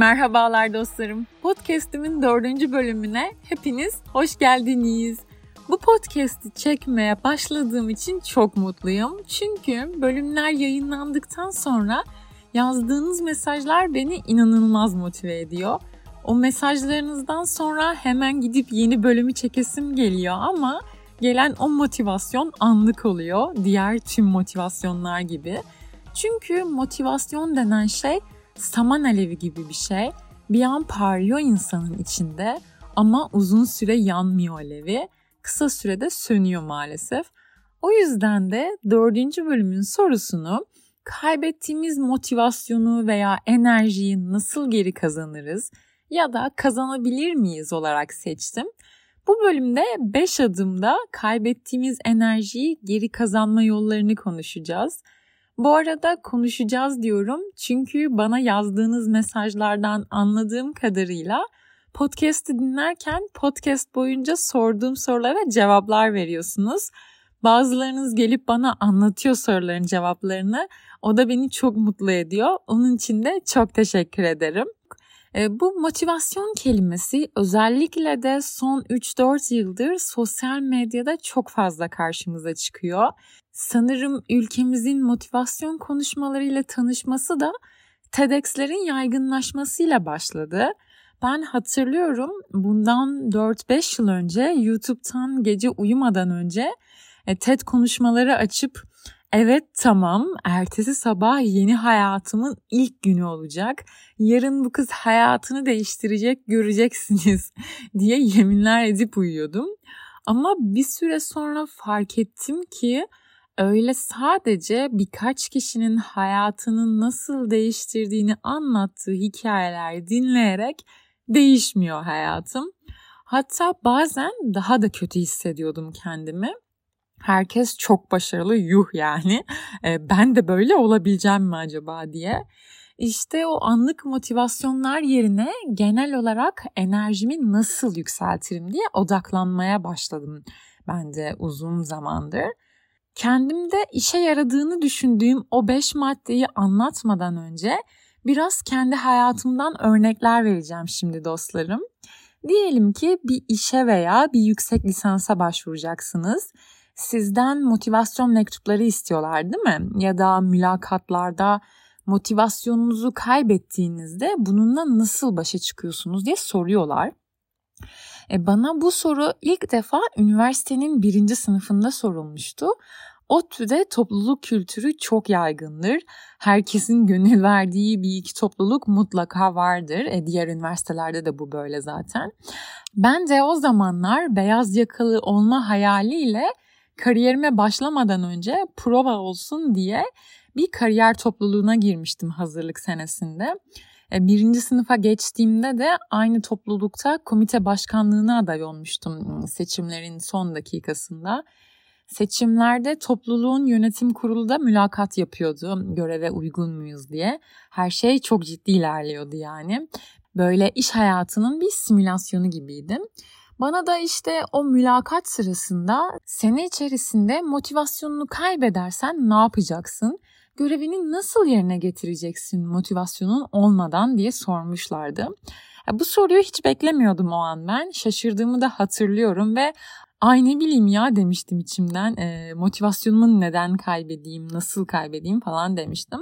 Merhabalar dostlarım. Podcast'imin dördüncü bölümüne hepiniz hoş geldiniz. Bu podcast'i çekmeye başladığım için çok mutluyum. Çünkü bölümler yayınlandıktan sonra yazdığınız mesajlar beni inanılmaz motive ediyor. O mesajlarınızdan sonra hemen gidip yeni bölümü çekesim geliyor ama gelen o motivasyon anlık oluyor. Diğer tüm motivasyonlar gibi. Çünkü motivasyon denen şey saman alevi gibi bir şey. Bir an parlıyor insanın içinde ama uzun süre yanmıyor alevi. Kısa sürede sönüyor maalesef. O yüzden de dördüncü bölümün sorusunu kaybettiğimiz motivasyonu veya enerjiyi nasıl geri kazanırız ya da kazanabilir miyiz olarak seçtim. Bu bölümde 5 adımda kaybettiğimiz enerjiyi geri kazanma yollarını konuşacağız. Bu arada konuşacağız diyorum çünkü bana yazdığınız mesajlardan anladığım kadarıyla podcast'i dinlerken podcast boyunca sorduğum sorulara cevaplar veriyorsunuz. Bazılarınız gelip bana anlatıyor soruların cevaplarını. O da beni çok mutlu ediyor. Onun için de çok teşekkür ederim. E, bu motivasyon kelimesi özellikle de son 3-4 yıldır sosyal medyada çok fazla karşımıza çıkıyor. Sanırım ülkemizin motivasyon konuşmalarıyla tanışması da TEDx'lerin yaygınlaşmasıyla başladı. Ben hatırlıyorum bundan 4-5 yıl önce YouTube'tan gece uyumadan önce e, TED konuşmaları açıp Evet tamam ertesi sabah yeni hayatımın ilk günü olacak. Yarın bu kız hayatını değiştirecek göreceksiniz diye yeminler edip uyuyordum. Ama bir süre sonra fark ettim ki öyle sadece birkaç kişinin hayatını nasıl değiştirdiğini anlattığı hikayeler dinleyerek değişmiyor hayatım. Hatta bazen daha da kötü hissediyordum kendimi herkes çok başarılı yuh yani e, ben de böyle olabileceğim mi acaba diye. İşte o anlık motivasyonlar yerine genel olarak enerjimi nasıl yükseltirim diye odaklanmaya başladım ben de uzun zamandır. Kendimde işe yaradığını düşündüğüm o beş maddeyi anlatmadan önce biraz kendi hayatımdan örnekler vereceğim şimdi dostlarım. Diyelim ki bir işe veya bir yüksek lisansa başvuracaksınız sizden motivasyon mektupları istiyorlar değil mi? Ya da mülakatlarda motivasyonunuzu kaybettiğinizde bununla nasıl başa çıkıyorsunuz diye soruyorlar. E bana bu soru ilk defa üniversitenin birinci sınıfında sorulmuştu. ODTÜ'de topluluk kültürü çok yaygındır. Herkesin gönül verdiği bir iki topluluk mutlaka vardır. E, diğer üniversitelerde de bu böyle zaten. Ben de o zamanlar beyaz yakalı olma hayaliyle kariyerime başlamadan önce prova olsun diye bir kariyer topluluğuna girmiştim hazırlık senesinde. E, birinci sınıfa geçtiğimde de aynı toplulukta komite başkanlığına aday olmuştum ıı, seçimlerin son dakikasında. Seçimlerde topluluğun yönetim kurulu da mülakat yapıyordu göreve uygun muyuz diye. Her şey çok ciddi ilerliyordu yani. Böyle iş hayatının bir simülasyonu gibiydim. Bana da işte o mülakat sırasında sene içerisinde motivasyonunu kaybedersen ne yapacaksın? Görevini nasıl yerine getireceksin motivasyonun olmadan diye sormuşlardı. Bu soruyu hiç beklemiyordum o an ben. Şaşırdığımı da hatırlıyorum ve ay ne bileyim ya demiştim içimden. E, motivasyonumu neden kaybedeyim, nasıl kaybedeyim falan demiştim.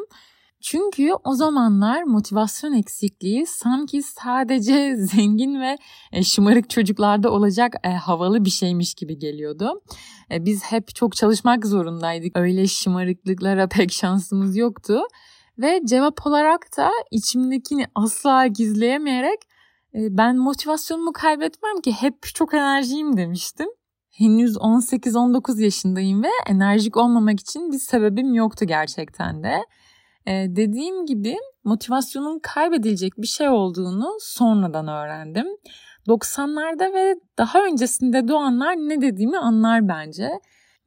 Çünkü o zamanlar motivasyon eksikliği sanki sadece zengin ve e, şımarık çocuklarda olacak e, havalı bir şeymiş gibi geliyordu. E, biz hep çok çalışmak zorundaydık. Öyle şımarıklıklara pek şansımız yoktu. Ve cevap olarak da içimdekini asla gizleyemeyerek ben motivasyonumu kaybetmem ki hep çok enerjiyim demiştim. Henüz 18-19 yaşındayım ve enerjik olmamak için bir sebebim yoktu gerçekten de. Ee, dediğim gibi motivasyonun kaybedilecek bir şey olduğunu sonradan öğrendim. 90'larda ve daha öncesinde doğanlar ne dediğimi anlar bence.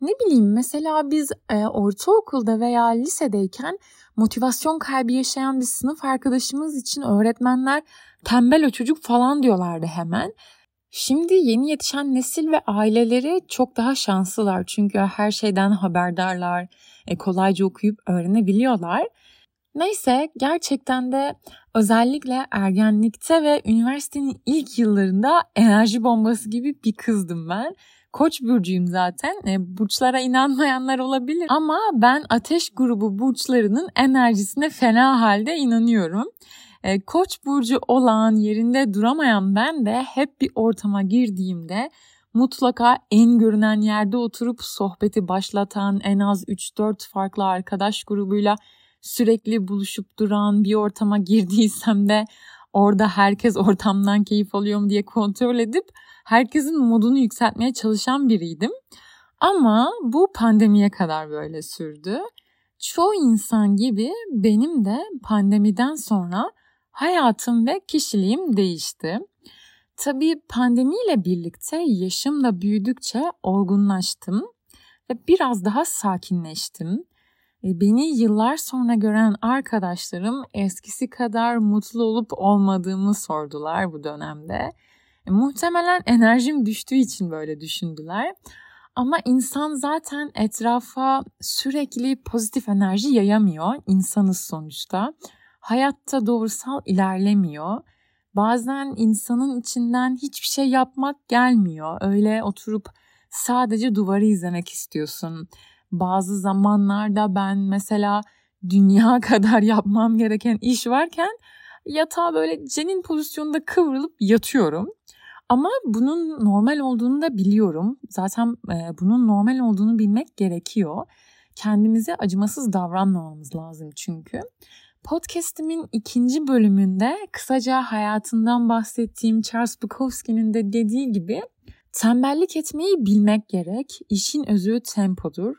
Ne bileyim mesela biz e, ortaokulda veya lisedeyken motivasyon kaybı yaşayan bir sınıf arkadaşımız için öğretmenler tembel o çocuk falan diyorlardı hemen. Şimdi yeni yetişen nesil ve aileleri çok daha şanslılar çünkü her şeyden haberdarlar, e, kolayca okuyup öğrenebiliyorlar. Neyse gerçekten de özellikle ergenlikte ve üniversitenin ilk yıllarında enerji bombası gibi bir kızdım ben. Koç burcuyum zaten. E, burçlara inanmayanlar olabilir ama ben ateş grubu burçlarının enerjisine fena halde inanıyorum. E, Koç burcu olan yerinde duramayan ben de hep bir ortama girdiğimde mutlaka en görünen yerde oturup sohbeti başlatan en az 3-4 farklı arkadaş grubuyla sürekli buluşup duran bir ortama girdiysem de orada herkes ortamdan keyif alıyor mu diye kontrol edip herkesin modunu yükseltmeye çalışan biriydim. Ama bu pandemiye kadar böyle sürdü. Çoğu insan gibi benim de pandemiden sonra hayatım ve kişiliğim değişti. Tabii pandemiyle birlikte yaşım da büyüdükçe olgunlaştım ve biraz daha sakinleştim. E, beni yıllar sonra gören arkadaşlarım eskisi kadar mutlu olup olmadığımı sordular bu dönemde. E, muhtemelen enerjim düştüğü için böyle düşündüler. Ama insan zaten etrafa sürekli pozitif enerji yayamıyor. İnsanız sonuçta. Hayatta doğrusal ilerlemiyor. Bazen insanın içinden hiçbir şey yapmak gelmiyor. Öyle oturup sadece duvarı izlemek istiyorsun bazı zamanlarda ben mesela dünya kadar yapmam gereken iş varken yatağa böyle cenin pozisyonunda kıvrılıp yatıyorum. Ama bunun normal olduğunu da biliyorum. Zaten e, bunun normal olduğunu bilmek gerekiyor. Kendimize acımasız davranmamamız lazım çünkü. Podcast'imin ikinci bölümünde kısaca hayatından bahsettiğim Charles Bukowski'nin de dediği gibi tembellik etmeyi bilmek gerek. İşin özü tempodur.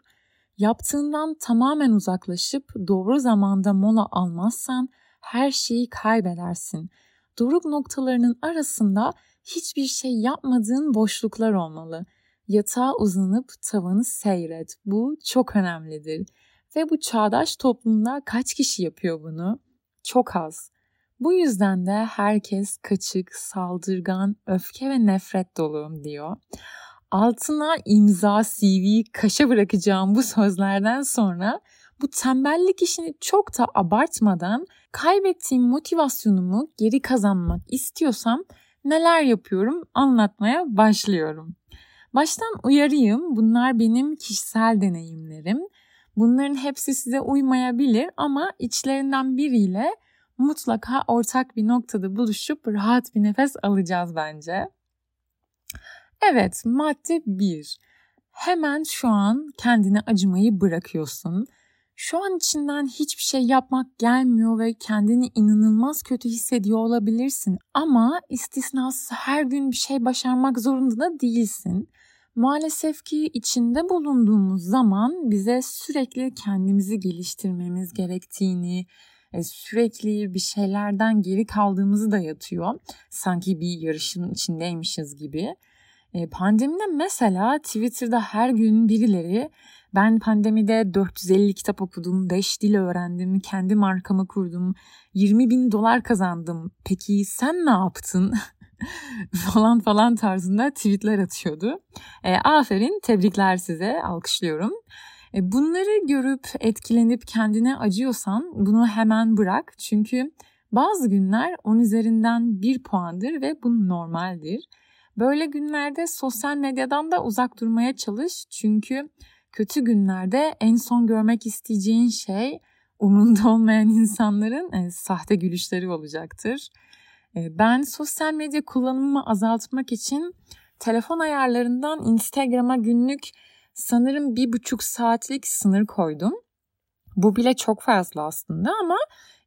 Yaptığından tamamen uzaklaşıp doğru zamanda mola almazsan her şeyi kaybedersin. Doruk noktalarının arasında hiçbir şey yapmadığın boşluklar olmalı. Yatağa uzanıp tavanı seyret. Bu çok önemlidir. Ve bu çağdaş toplumda kaç kişi yapıyor bunu? Çok az. Bu yüzden de herkes kaçık, saldırgan, öfke ve nefret dolu diyor altına imza, CV, kaşa bırakacağım bu sözlerden sonra bu tembellik işini çok da abartmadan kaybettiğim motivasyonumu geri kazanmak istiyorsam neler yapıyorum anlatmaya başlıyorum. Baştan uyarayım bunlar benim kişisel deneyimlerim. Bunların hepsi size uymayabilir ama içlerinden biriyle mutlaka ortak bir noktada buluşup rahat bir nefes alacağız bence. Evet, madde 1. Hemen şu an kendine acımayı bırakıyorsun. Şu an içinden hiçbir şey yapmak gelmiyor ve kendini inanılmaz kötü hissediyor olabilirsin. Ama istisnasız her gün bir şey başarmak zorunda da değilsin. Maalesef ki içinde bulunduğumuz zaman bize sürekli kendimizi geliştirmemiz gerektiğini, e, sürekli bir şeylerden geri kaldığımızı da yatıyor. Sanki bir yarışın içindeymişiz gibi. E, pandemide mesela Twitter'da her gün birileri ben pandemide 450 kitap okudum, 5 dil öğrendim, kendi markamı kurdum, 20 bin dolar kazandım. Peki sen ne yaptın? falan falan tarzında tweetler atıyordu. E, aferin, tebrikler size, alkışlıyorum. E, bunları görüp etkilenip kendine acıyorsan bunu hemen bırak. Çünkü bazı günler 10 üzerinden 1 puandır ve bu normaldir. Böyle günlerde sosyal medyadan da uzak durmaya çalış. Çünkü kötü günlerde en son görmek isteyeceğin şey umunda olmayan insanların e, sahte gülüşleri olacaktır. E, ben sosyal medya kullanımımı azaltmak için telefon ayarlarından Instagram'a günlük sanırım bir buçuk saatlik sınır koydum. Bu bile çok fazla aslında ama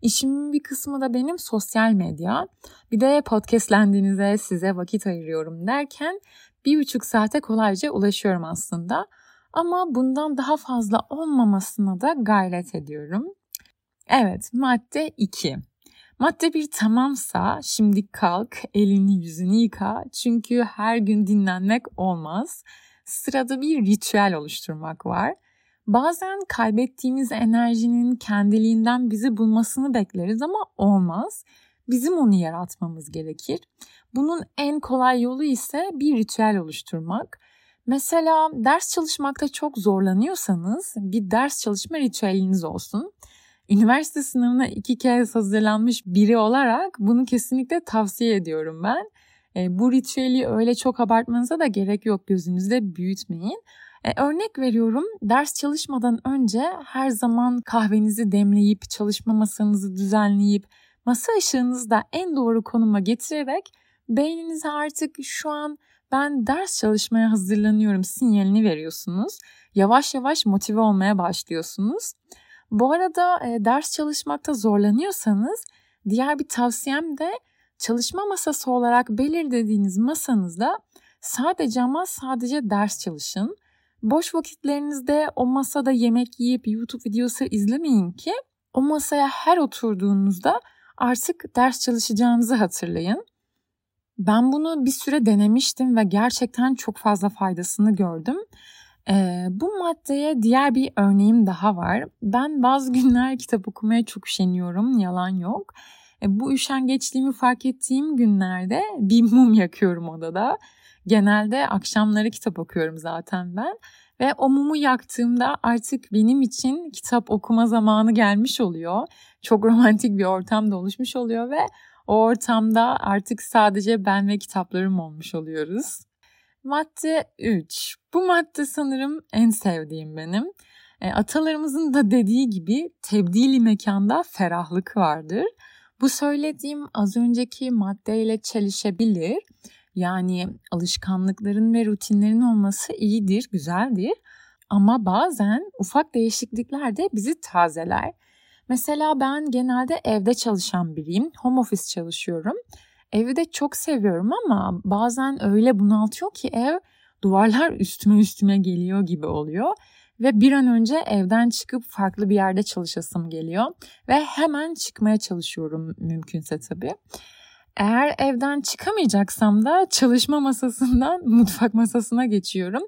İşimin bir kısmı da benim sosyal medya. Bir de podcastlendiğinize size vakit ayırıyorum derken bir buçuk saate kolayca ulaşıyorum aslında. Ama bundan daha fazla olmamasına da gayret ediyorum. Evet madde 2. Madde bir tamamsa şimdi kalk, elini yüzünü yıka. Çünkü her gün dinlenmek olmaz. Sırada bir ritüel oluşturmak var. Bazen kaybettiğimiz enerjinin kendiliğinden bizi bulmasını bekleriz ama olmaz. Bizim onu yaratmamız gerekir. Bunun en kolay yolu ise bir ritüel oluşturmak. Mesela ders çalışmakta çok zorlanıyorsanız bir ders çalışma ritüeliniz olsun. Üniversite sınavına iki kez hazırlanmış biri olarak bunu kesinlikle tavsiye ediyorum ben. E, bu ritüeli öyle çok abartmanıza da gerek yok gözünüzde büyütmeyin. E, örnek veriyorum ders çalışmadan önce her zaman kahvenizi demleyip çalışma masanızı düzenleyip masa ışığınızı da en doğru konuma getirerek beyninize artık şu an ben ders çalışmaya hazırlanıyorum sinyalini veriyorsunuz. Yavaş yavaş motive olmaya başlıyorsunuz. Bu arada e, ders çalışmakta zorlanıyorsanız diğer bir tavsiyem de çalışma masası olarak belirlediğiniz masanızda sadece ama sadece ders çalışın. Boş vakitlerinizde o masada yemek yiyip YouTube videosu izlemeyin ki o masaya her oturduğunuzda artık ders çalışacağınızı hatırlayın. Ben bunu bir süre denemiştim ve gerçekten çok fazla faydasını gördüm. Ee, bu maddeye diğer bir örneğim daha var. Ben bazı günler kitap okumaya çok üşeniyorum, yalan yok. E, bu üşengeçliğimi fark ettiğim günlerde bir mum yakıyorum odada. Genelde akşamları kitap okuyorum zaten ben. Ve o mumu yaktığımda artık benim için kitap okuma zamanı gelmiş oluyor. Çok romantik bir ortam da oluşmuş oluyor ve o ortamda artık sadece ben ve kitaplarım olmuş oluyoruz. Madde 3. Bu madde sanırım en sevdiğim benim. E, atalarımızın da dediği gibi tebdili mekanda ferahlık vardır. Bu söylediğim az önceki maddeyle çelişebilir. Yani alışkanlıkların ve rutinlerin olması iyidir, güzeldir. Ama bazen ufak değişiklikler de bizi tazeler. Mesela ben genelde evde çalışan biriyim. Home office çalışıyorum. Evi de çok seviyorum ama bazen öyle bunaltıyor ki ev duvarlar üstüme üstüme geliyor gibi oluyor. Ve bir an önce evden çıkıp farklı bir yerde çalışasım geliyor. Ve hemen çıkmaya çalışıyorum mümkünse tabii. Eğer evden çıkamayacaksam da çalışma masasından mutfak masasına geçiyorum.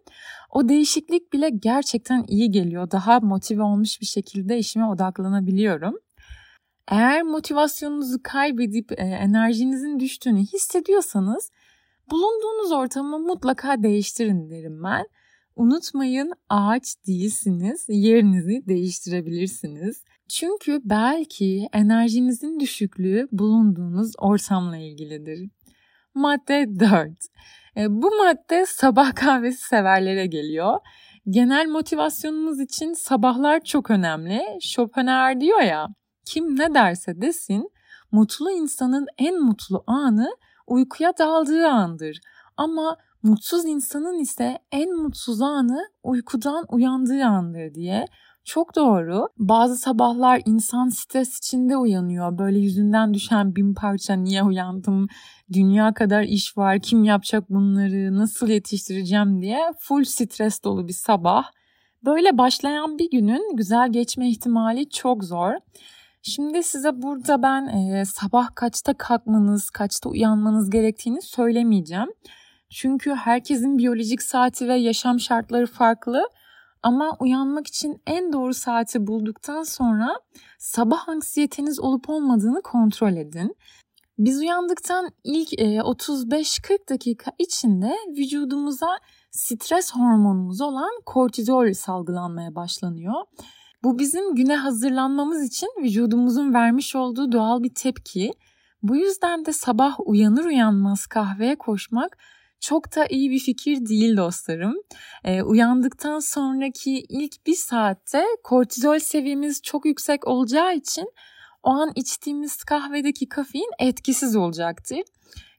O değişiklik bile gerçekten iyi geliyor. Daha motive olmuş bir şekilde işime odaklanabiliyorum. Eğer motivasyonunuzu kaybedip e, enerjinizin düştüğünü hissediyorsanız bulunduğunuz ortamı mutlaka değiştirin derim ben. Unutmayın ağaç değilsiniz, yerinizi değiştirebilirsiniz. Çünkü belki enerjinizin düşüklüğü bulunduğunuz ortamla ilgilidir. Madde 4. E, bu madde sabah kahvesi severlere geliyor. Genel motivasyonumuz için sabahlar çok önemli. Schopenhauer diyor ya, kim ne derse desin, mutlu insanın en mutlu anı uykuya daldığı andır. Ama mutsuz insanın ise en mutsuz anı uykudan uyandığı andır diye çok doğru. Bazı sabahlar insan stres içinde uyanıyor. Böyle yüzünden düşen bin parça niye uyandım, dünya kadar iş var, kim yapacak bunları, nasıl yetiştireceğim diye full stres dolu bir sabah. Böyle başlayan bir günün güzel geçme ihtimali çok zor. Şimdi size burada ben e, sabah kaçta kalkmanız, kaçta uyanmanız gerektiğini söylemeyeceğim. Çünkü herkesin biyolojik saati ve yaşam şartları farklı. Ama uyanmak için en doğru saati bulduktan sonra sabah anksiyeteniz olup olmadığını kontrol edin. Biz uyandıktan ilk 35-40 dakika içinde vücudumuza stres hormonumuz olan kortizol salgılanmaya başlanıyor. Bu bizim güne hazırlanmamız için vücudumuzun vermiş olduğu doğal bir tepki. Bu yüzden de sabah uyanır uyanmaz kahveye koşmak çok da iyi bir fikir değil dostlarım. E, uyandıktan sonraki ilk bir saatte kortizol seviyemiz çok yüksek olacağı için o an içtiğimiz kahvedeki kafein etkisiz olacaktır.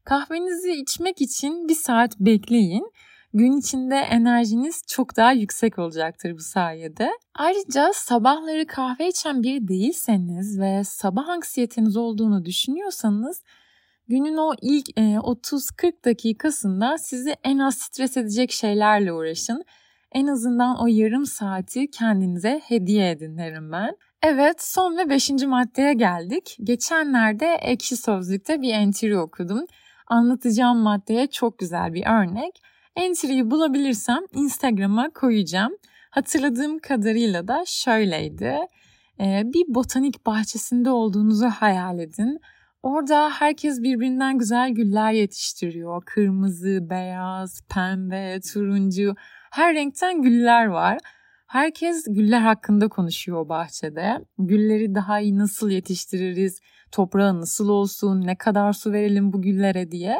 Kahvenizi içmek için bir saat bekleyin. Gün içinde enerjiniz çok daha yüksek olacaktır bu sayede. Ayrıca sabahları kahve içen biri değilseniz ve sabah anksiyeteniz olduğunu düşünüyorsanız Günün o ilk 30-40 e, dakikasında sizi en az stres edecek şeylerle uğraşın. En azından o yarım saati kendinize hediye edin derim ben. Evet son ve beşinci maddeye geldik. Geçenlerde Ekşi Sözlük'te bir entry okudum. Anlatacağım maddeye çok güzel bir örnek. Entry'yi bulabilirsem Instagram'a koyacağım. Hatırladığım kadarıyla da şöyleydi. E, bir botanik bahçesinde olduğunuzu hayal edin Orada herkes birbirinden güzel güller yetiştiriyor. Kırmızı, beyaz, pembe, turuncu her renkten güller var. Herkes güller hakkında konuşuyor bahçede. Gülleri daha iyi nasıl yetiştiririz, toprağı nasıl olsun, ne kadar su verelim bu güllere diye.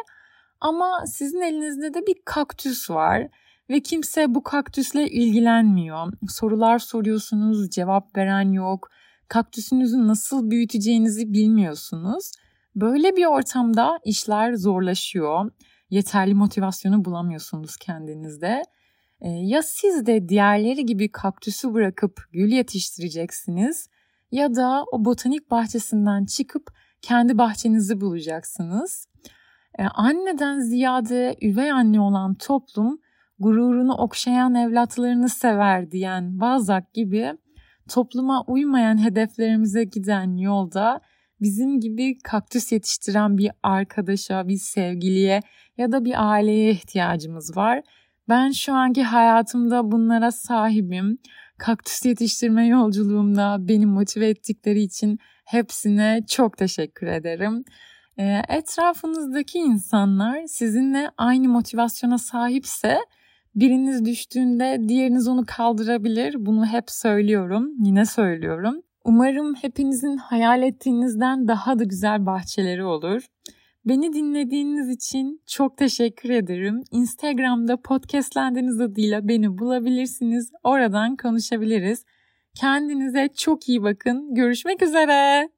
Ama sizin elinizde de bir kaktüs var ve kimse bu kaktüsle ilgilenmiyor. Sorular soruyorsunuz, cevap veren yok. Kaktüsünüzü nasıl büyüteceğinizi bilmiyorsunuz. Böyle bir ortamda işler zorlaşıyor. Yeterli motivasyonu bulamıyorsunuz kendinizde. Ee, ya siz de diğerleri gibi kaktüsü bırakıp gül yetiştireceksiniz ya da o botanik bahçesinden çıkıp kendi bahçenizi bulacaksınız. Ee, anneden ziyade üvey anne olan toplum gururunu okşayan evlatlarını sever diyen Balzac gibi topluma uymayan hedeflerimize giden yolda bizim gibi kaktüs yetiştiren bir arkadaşa, bir sevgiliye ya da bir aileye ihtiyacımız var. Ben şu anki hayatımda bunlara sahibim. Kaktüs yetiştirme yolculuğumda beni motive ettikleri için hepsine çok teşekkür ederim. Ee, etrafınızdaki insanlar sizinle aynı motivasyona sahipse biriniz düştüğünde diğeriniz onu kaldırabilir. Bunu hep söylüyorum, yine söylüyorum. Umarım hepinizin hayal ettiğinizden daha da güzel bahçeleri olur. Beni dinlediğiniz için çok teşekkür ederim. Instagram'da podcastlendiniz adıyla beni bulabilirsiniz. Oradan konuşabiliriz. Kendinize çok iyi bakın. Görüşmek üzere.